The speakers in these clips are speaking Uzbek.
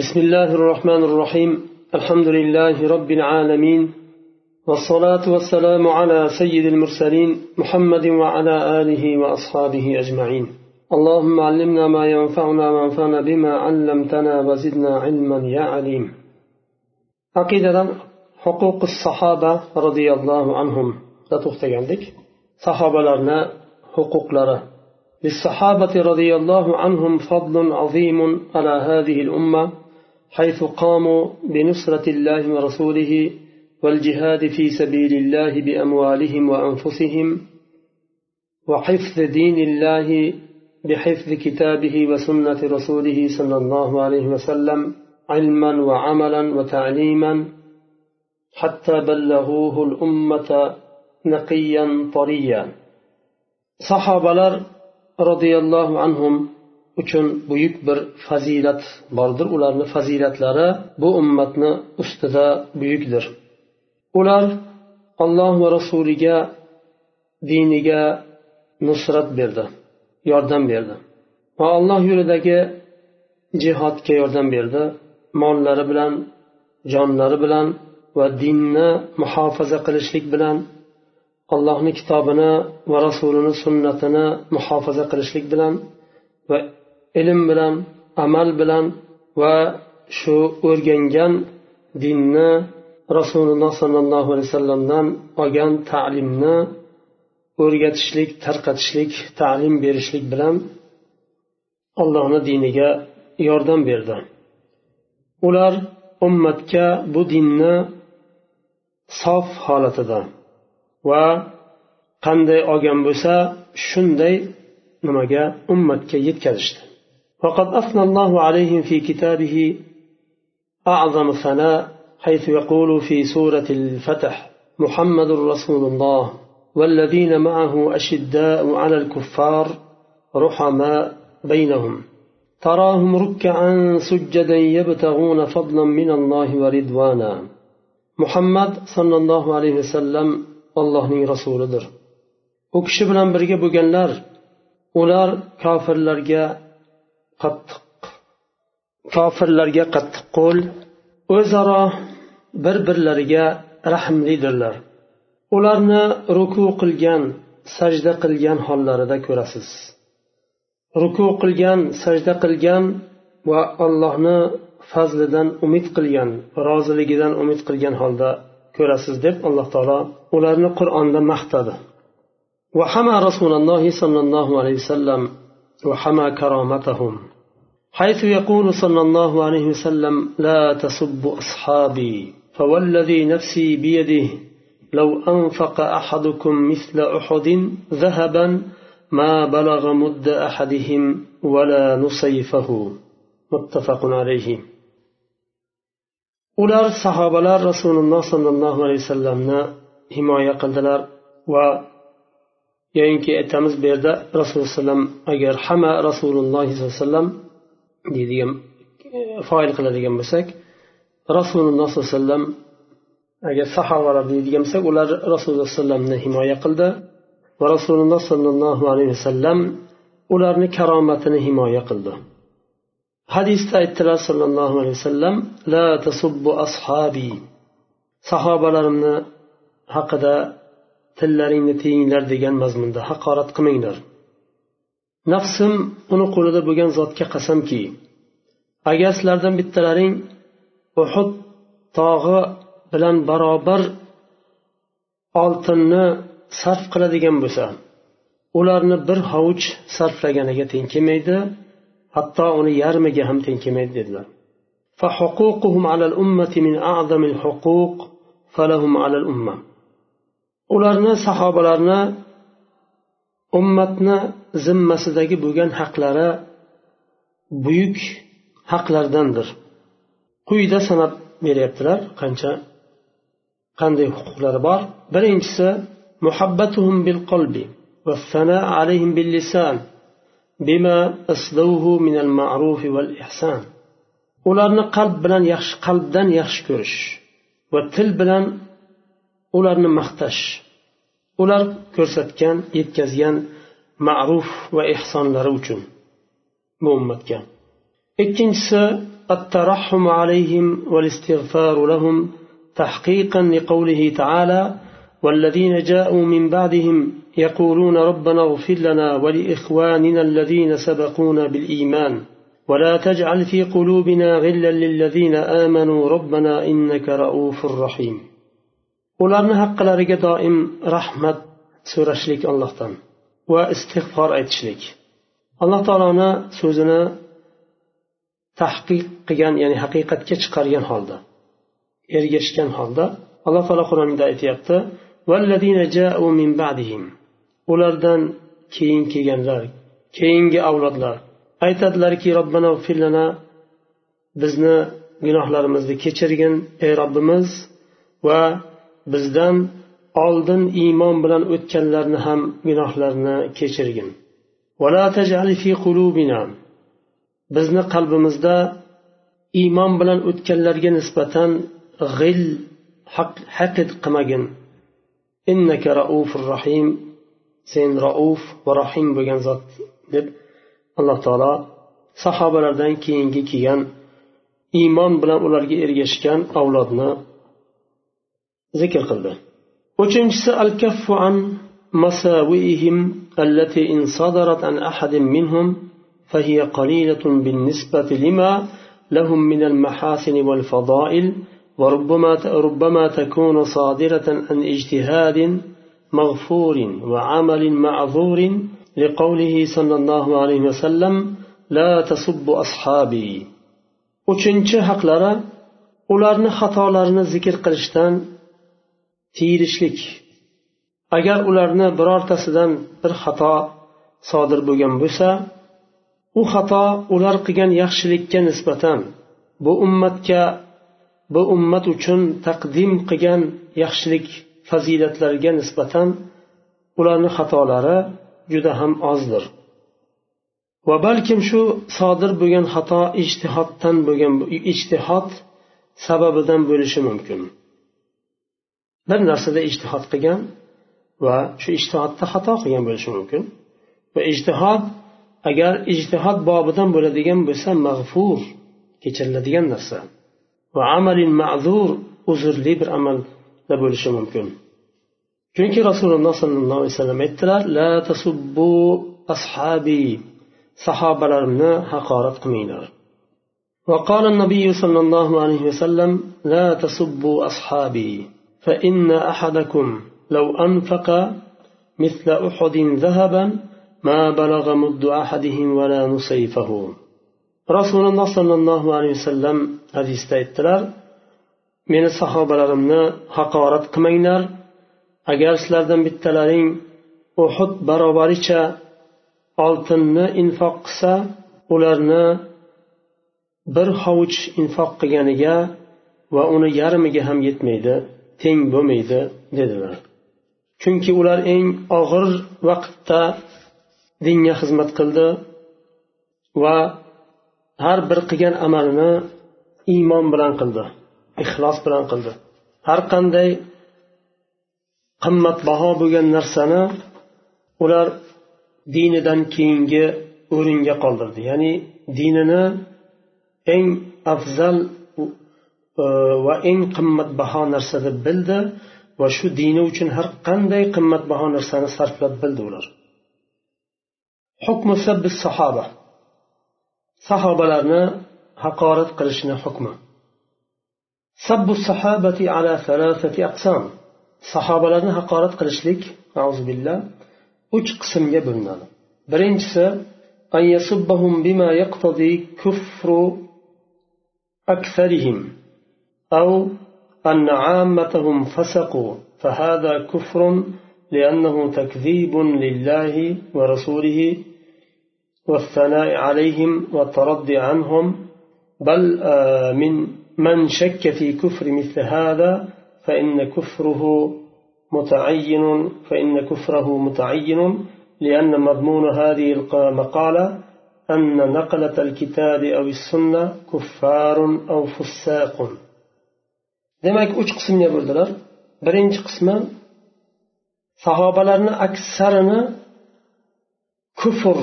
بسم الله الرحمن الرحيم. الحمد لله رب العالمين. والصلاة والسلام على سيد المرسلين محمد وعلى آله وأصحابه أجمعين. اللهم علمنا ما ينفعنا وانفعنا بما علمتنا وزدنا علما يا عليم. عقيدة حقوق الصحابة رضي الله عنهم. لا عندك. صحابة لنا حقوق لنا للصحابة رضي الله عنهم فضل عظيم على هذه الأمة. حيث قاموا بنصرة الله ورسوله والجهاد في سبيل الله بأموالهم وأنفسهم وحفظ دين الله بحفظ كتابه وسنة رسوله صلى الله عليه وسلم علما وعملا وتعليما حتى بلغوه الأمة نقيا طريا. صحابة رضي الله عنهم uchun buyuk bir fazilat bordir. Ularni fazilatlari bu ummatni ustida buyukdir. Ular alloh va rasuliga diniga nusrat berdi yordam berdi. Va alloh yo'lidagi jihodga yordam berdi. Mollari bilan jonlari bilan va dinni muhofaza qilishlik bilan allohni kitobini va rasulini sunnatini muhofaza qilishlik bilan va ilm bilan amal bilan va shu o'rgangan dinni rasululloh sollallohu alayhi vasallamdan olgan ta'limni o'rgatishlik tarqatishlik ta'lim berishlik bilan allohni diniga yordam berdi. Ular ummatga bu dinni sof holatida va qanday olgan bo'lsa shunday nimaga ummatga yetkazishdi. وقد أثنى الله عليهم في كتابه أعظم ثناء حيث يقول في سورة الفتح محمد رسول الله والذين معه أشداء على الكفار رحماء بينهم. تراهم ركعا سجدا يبتغون فضلا من الله ورضوانا. محمد صلى الله عليه وسلم allohning rasulidir u kishi bilan birga bo'lganlar ular kofirlarga qattiq kofirlarga qattiq qo'l o'zaro bir birlariga rahmlidirlar ularni ruku qilgan sajda qilgan hollarida ko'rasiz ruku qilgan sajda qilgan va allohni fazlidan umid qilgan roziligidan umid qilgan holda ko'rasiz deb alloh taolo ularni qur'onda maqtadi وحمى رسول الله صلى الله عليه وسلم وحمى كرامتهم حيث يقول صلى الله عليه وسلم لا تسبوا أصحابي فوالذي نفسي بيده لو أنفق أحدكم مثل أحد ذهبا ما بلغ مد أحدهم ولا نصيفه. متفق عليه. Ular sahobalar rasululloh sollallohu alayhi vasallamni himoya qildilar va yoyinki aytamiz bu yerda rasululloh alayhi agar hamma rasululloh sollallohu alayhi vasallam deydigan e, foil qiladigan bo'lsak rasululloh sollallohu alayhi vasallam agar sahobalar deydigan bo'lsak ular rasululloh vasallamni himoya qildi va rasululloh sollallohu alayhi vasallam ularni karomatini himoya qildi. Hadisda aytdilar sollallohu alayhi vasallam la tasubbu ashabi. Sahobalarimni haqida tillaringni tiyinglar degan mazmunda haqorat qilmanglar nafsim uni qo'lida bo'lgan zotga qasamki agar sizlardan bittalaring uhud tog'i bilan barobar oltinni sarf qiladigan bo'lsa ularni bir hovuch sarflaganiga teng kelmaydi hatto uni yarmiga ham teng kelmaydi dedilar فحقوقهم على الأمة من أعظم الحقوق فلهم على الأمة ularni sahobalarni ummatni zimmasidagi bo'lgan haqlari buyuk haqlardandir quyida sanab beryaptilar qancha qanday huquqlari bor birinchisi muhabbatuhum bil qalbi والثناء عليهم باللسان بما أسلوه من المعروف والإحسان ularni qalb bilan yaxshi qalbdan yaxshi ko'rish va til bilan ularni maqtash. Ular ko'rsatgan yetkazgan ma'ruf va ehsonlari uchun bu ummatga ikkinchisi الترحم عليهم والاستغفار لهم تحقيقا لقوله تعالى والذين جاءوا من بعدهم يقولون ربنا اغفر لنا ولإخواننا الذين سبقونا بالإيمان ولا تجعل في قلوبنا غلا للذين آمنوا ربنا إنك رؤوف رحيم ularni haqqilariga doim rahmat so'rashlik allohdan va istig'for aytishlik. Alloh taoloni so'zini tahqiq qilgan ya'ni haqiqatga chiqargan holda ergashgan holda alloh taolo qur'onda aytyapti ulardan keyin kelganlar keyingi avlodlar aytadilarki robbana firlana bizni gunohlarimizni kechirgin ey robbimiz va bizdan oldin iymon bilan o'tganlarni ham gunohlarini kechirgin. Bizni qalbimizda iymon bilan o'tganlarga nisbatan g'il haqid qilmagin. Innaka raufur rahim. Sen rauf va rahim bo'lgan zot deb alloh taolo sahobalardan keyingi kelgan iymon bilan ularga ergashgan avlodni zikr qildi uchinchisi al kaffu an masawiihim allati in sadarat an ahadin minhum فهي قليلة بالنسبة لما لهم من المحاسن والفضائل وربما ربما تكون صادرة عن اجتهاد مغفور وعمل معذور لقوله صلى الله عليه وسلم لا تسب أصحابي uchinchi haqlari ularni xatolarini zikr qilishdan tiyilishlik. Agar ularni birortasidan bir xato sodir bo'lgan bo'lsa u xato ular qilgan yaxshilikka nisbatan bu ummatga bu ummat uchun taqdim qilgan yaxshilik fazilatlarga nisbatan ularni xatolari juda ham ozdir. Va balkim shu sodir bo'lgan xato ijtihoddan bo'lgan ijtihod sababidan bo'lishi mumkin. bir narsada ijtihod qilgan va shu ijtihodda xato qilgan bo'lishi mumkin va ijtihod agar ijtihod bobidan bo'ladigan bo'lsa mag'fur kechiriladigan narsa va amalin ma'zur uzrli bir amalda bo'lishi mumkin chunki rasululloh sollallohu alayhi vasallam aytdilar la tasubbu ashabi sahobalarimni haqorat qilmanglar وقال النبي صلى الله عليه وسلم لا تسبوا أصحابي فإن أحدكم لو أنفق مثل أحد ذهبا ما بلغ مد أحدهم ولا نصيفه رسول الله صلى الله عليه وسلم hadisda aytdilar meni sahobalarimni haqorat qilmanglar agar sizlardan bittalaring uhud barobaricha oltinni infoq qilsa ularni bir hovuch infoq qilganiga va uni yarmiga ham yetmaydi Teng bo'lmaydi dedilar. Chunki ular eng og'ir vaqtda dinga xizmat qildi va har bir qilgan amalini iymon bilan qildi ixlos bilan qildi. Har qanday qimmatbaho bo'lgan narsani ular dinidan keyingi o'ringa qoldirdi. Ya'ni dinini eng afzal va eng qimmatbaho narsa deb bildi va shu dini uchun har qanday qimmatbaho narsani sarflab bildi ular hukmu sahoba sahobalarni haqorat qilishni hukmi sabbu sahobati ala salasati aqsam. Sahobalarni haqorat qilishlik billah uch qismga bo'linadi. Birinchisi an yasubbahum bima yaqtadi kufru aktharihim أو أن عامتهم فسقوا فهذا كفر لأنه تكذيب لله ورسوله والثناء عليهم والترضي عنهم بل من من شك في كفر مثل هذا فإن كفره متعين فإن كفره متعين لأن مضمون هذه المقالة أن نقلة الكتاب أو السنة كفار أو فساق. Demak uch qismga bo'ldilar. Birinchi qismi sahobalarni aksarini kufr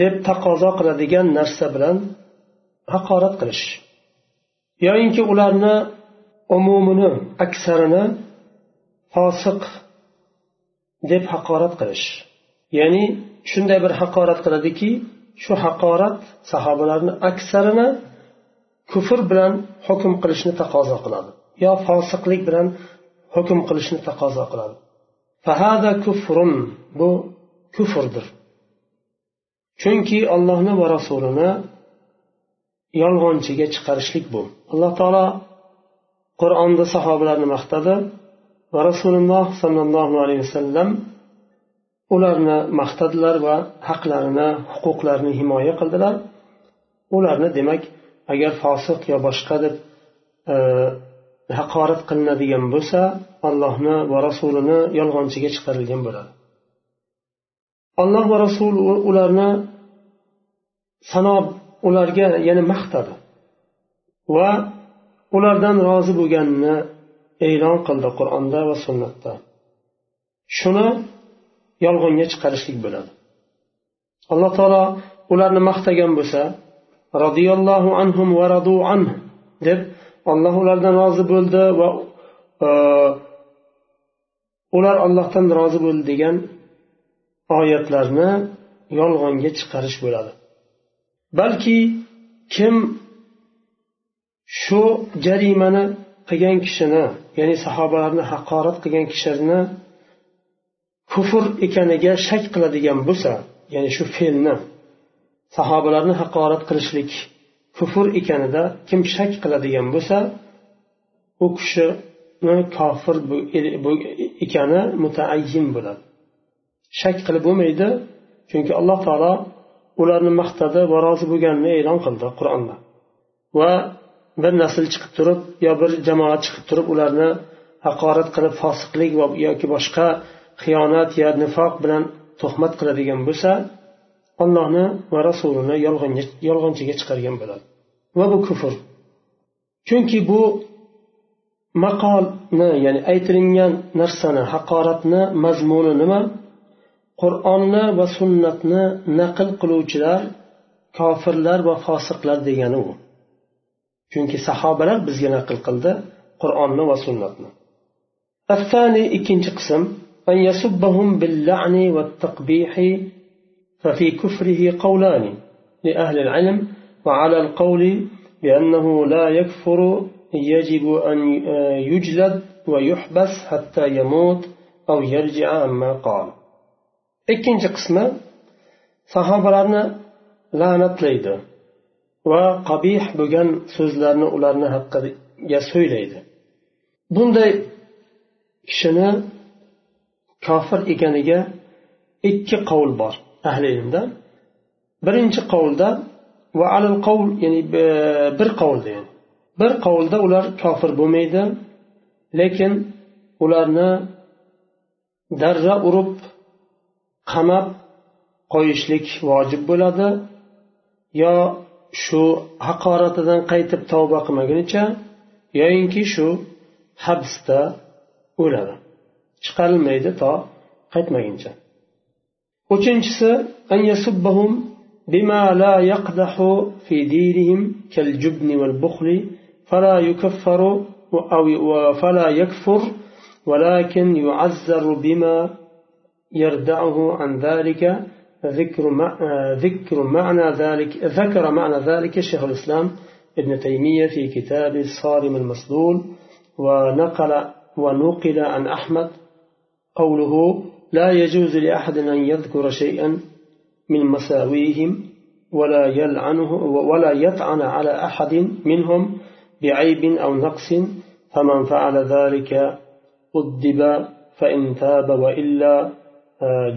deb taqozo qiladigan narsa bilan haqorat qilish. Yoyinki ularni umumini aksarini fosiq deb haqorat qilish. Ya'ni shunday bir haqorat qiladiki shu haqorat sahobalarni aksarini kufr bilan hukm qilishni taqozo qiladi. Yo fosiqlik bilan hukm qilishni taqozo qiladi. Fahada kufrun bu kufrdir. Chunki ollohni va rasulini yolg'onchiga chiqarishlik bu. Alloh taolo qur'onda sahobalarni maqtadi va rasululloh sollallohu alayhi vasallam ularni maqtadilar va haqlarini huquqlarini himoya qildilar. Ularni demak agar fosiq yo boshqa deb e, haqorat qilinadigan bo'lsa allohni va rasulini yolg'onchiga chiqarilgan bo'ladi. Alloh va rasul ularni sanob ularga yana maqtadi va ulardan rozi bo'lganini e'lon qildi qur'onda va sunnatda. Shuni yolg'onga chiqarishlik bo'ladi. Alloh taolo ularni maqtagan bo'lsa roziyallohu anhum va radu an deb olloh ulardan rozi bo'ldi va e, ular ollohdan rozi bo'ldi degan oyatlarni yolg'onga chiqarish bo'ladi. Balki kim shu jarimani qilgan kishini ya'ni sahobalarni haqorat qilgan kishini kufr ekaniga shak qiladigan bo'lsa ya'ni shu fe'lni sahobalarni haqorat qilishlik kufr ekanida kim shak qiladigan bo'lsa u kishini kofir ekani mutaayyin bo'ladi. Shak qilib bo'lmaydi chunki alloh taolo ularni maqtadi va rozi bo'lganini e'lon qildi qur'onda. Va bir nasl chiqib turib yo bir jamoa chiqib turib ularni haqorat qilib fosiqlik yoki boshqa xiyonat yo nifoq bilan tuhmat qiladigan bo'lsa allohni va rasulini yolg'onchiga chiqargan bo'ladi va bu kufr chunki bu maqolni ya'ni aytilingan narsani haqoratni mazmuni nima qur'onni va sunnatni naql qiluvchilar kofirlar va fosiqlar degani u chunki sahobalar bizga naql qildi qur'onni va sunnatni الثاني ikkinchi qism أن يسبهم باللعن والتقبيح ففي كفره قولان لأهل العلم وعلى القول بأنه لا يكفر يجب أن يجلد ويحبس حتى يموت أو يرجع عما قال ikkinchi qismi sahobalarni la'natlaydi va qabih bo'lgan so'zlarni ularni haqqiga so'ylaydi bunday kishini kofir ekaniga ikki qovul bor ahli ilmdan birinchi qovulda va alal qovl ya'ni e, bir qovulda yani. Bir qovulda ular kofir bo'lmaydi lekin ularni darra urib qamab qo'yishlik vojib bo'ladi. Yo shu haqoratidan qaytib tavba qilmagunicha yoyinki shu habsda o'ladi. Chiqarilmaydi to qaytmaguncha. Uchinchisi بما لا يقدح في دينهم كالجبن والبخل فلا يكفر أو فلا يكفر ولكن يعذر بما يردعه عن ذلك ذكر ذكر معنى ذلك ذكر معنى ذلك شيخ الإسلام ابن تيمية في كتاب الصارم المصلول ونقل ونقل عن أحمد قوله لا يجوز لأحد أن يذكر شيئا من مساويهم ولا يلعنه ولا يطعن على أحد منهم بعيب أو نقص فمن فعل ذلك أدب فإن تاب وإلا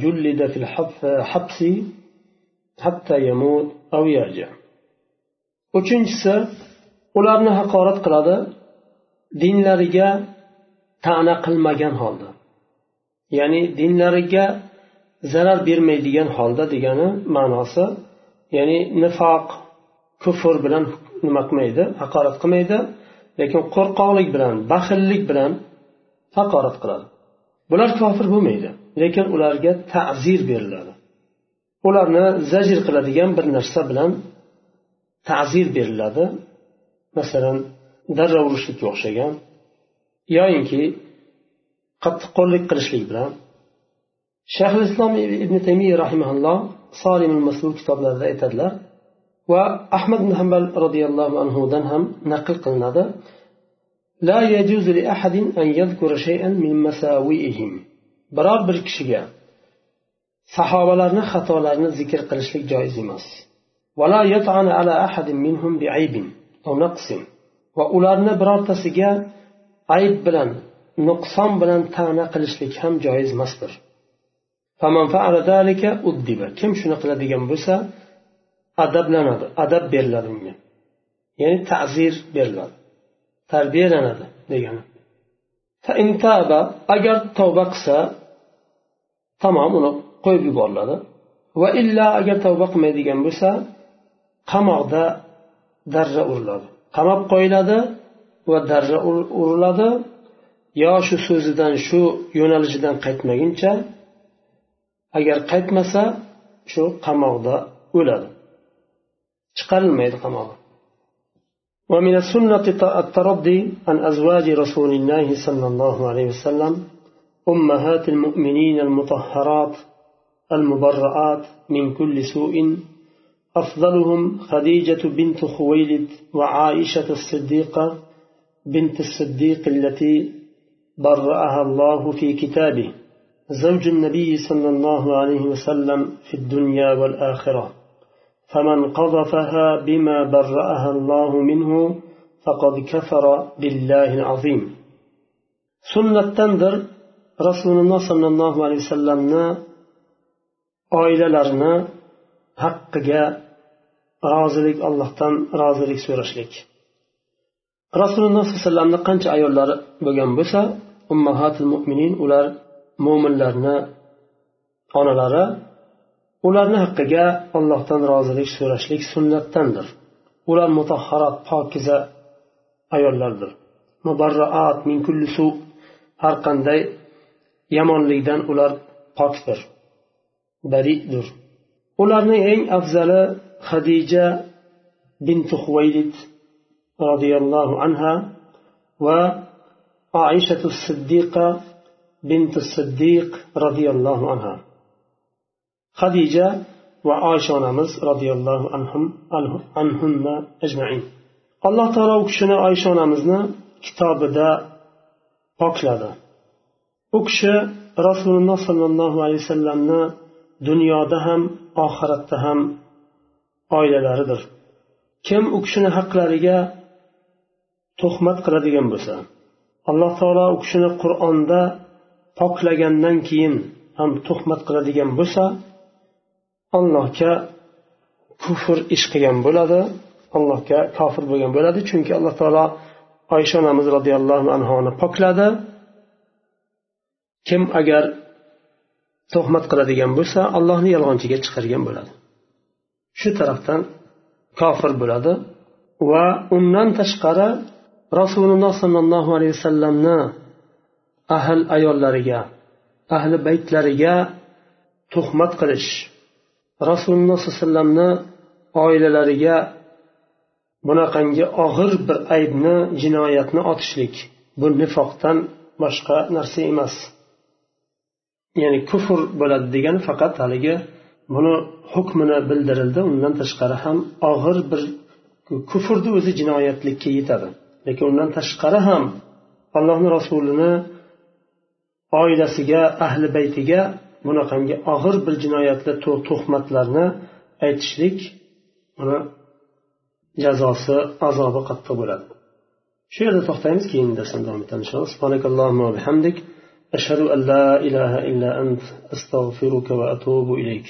جلد في الحبس حتى يموت أو يرجع. Uchinchisi ularni haqorat qiladi dinlariga ta'na qilmagan holda. Ya'ni dinlariga zarar bermaydigan holda degani ma'nosi. Ya'ni nifoq kufr bilan nima qilmaydi haqorat qilmaydi lekin qo'rqoqlik bilan baxillik bilan haqorat qiladi. Bular kofir bo'lmaydi lekin ularga ta'zir beriladi. Ularni zajr qiladigan bir narsa bilan ta'zir beriladi. Masalan darra urishlikka o'xshagan yoyinki qattiqqo'llik qilishlik bilan shayx islom ibn taymiy rahimaulloh solimul masul kitoblarida aytadilar va ahmad ibn hambal roziyallohu anhudan ham naql qilinadi لا يجوز لأحد أن يذكر شيئا من مساوئهم biror bir kishiga sahobalarni xatolarini zikr qilishlik joiz emas va ularni birortasiga ayb bilan nuqson bilan ta'na qilishlik ham joiz emasdir. Kim shuni qiladigan bo'lsa adablanadi adab beriladi unga. Ya'ni ta'zir beriladi tarbiyalanadi degani. Agar tavba qilsa tamom uni qo'yib yuboriladi. Va illa agar tavba qilmaydigan bo'lsa qamoqda darra uriladi. Qamab qo'yiladi va darra uriladi. Yo shu so'zidan shu yo'nalishidan qaytmaguncha agar qaytmasa shu qamoqda o'ladi. Chiqarilmaydi qamoqdan ومن السنة الترضي عن أزواج رسول الله صلى الله عليه وسلم أمهات المؤمنين المطهرات المبرآت من كل سوء أفضلهم خديجة بنت خويلد وعائشة الصديقة بنت الصديق التي برأها الله في كتابه زوج النبي صلى الله عليه وسلم في الدنيا والآخرة فمن قذفها بما برأها الله منه فقد كفر بالله العظيم سنة تندر رسول الله صلى الله عليه وسلم oilalarni haqqiga rozilik allohdan rozilik so'rashlik Rasululloh sollallohu alayhi vasallamni qancha ayollari bo'lgan bo'lsa ummahatul mo'minin ular mo'minlarni onalari ularni haqqiga allohdan rozilik so'rashlik sunnatdandir. Ular mutahharat pokiza ayollardir. Mubarraat min kulli su har qanday yomonlikdan ular pokdir baridir. Ularning eng afzali hadija binti huvaylid roziyallohu anha va oishatu siddiqa binti siddiq roziyallohu anha. Hadija va oysha onamiz roziyallohu anhunna ajmain. Alloh taolo u kishini oysha onamizni kitobida pokladi. U kishi rasululloh sollallohu alayhi vasallamni dunyoda ham oxiratda ham oilalaridir. Kim u kishini haqlariga tuhmat qiladigan bo'lsa alloh taolo u kishini qur'onda poklagandan keyin ham tuhmat qiladigan bo'lsa allohga kufr ish qilgan bo'ladi allohga kofir bo'lgan bo'ladi. Chunki alloh taolo oysha onamiz roziyallohu anhuni pokladi. Kim agar tuhmat qiladigan bo'lsa allohni yolg'onchiga chiqargan bo'ladi. Shu tarafdan kofir bo'ladi va undan tashqari rasululloh sollallohu alayhi vasallamni ahl ayollariga ahli baytlariga tuhmat qilish. Rasululloh sollallohu alayhi vasallamni oilalariga bunaqangi og'ir bir aybni jinoyatni otishlik. Bu nifoqdan boshqa narsa emas. Ya'ni kufr bo'ladi degani faqat haligi buni hukmini bildirildi. Undan tashqari ham og'ir bir kufrni o'zi jinoyatlikka yetadi. lekin undan tashqari ham allohni rasulini oilasiga ahli baytiga bunaqangi og'ir bir jinoyatda tuhmatlarni aytishlik buni jazosi azobi qattiq bo'ladi. Shu yerda to'xtaymiz keyingi darsdan davom etamiz inshaalloh bihamdik. Ashhadu an la ilaha illa ant astag'firuka va atubu ilayk.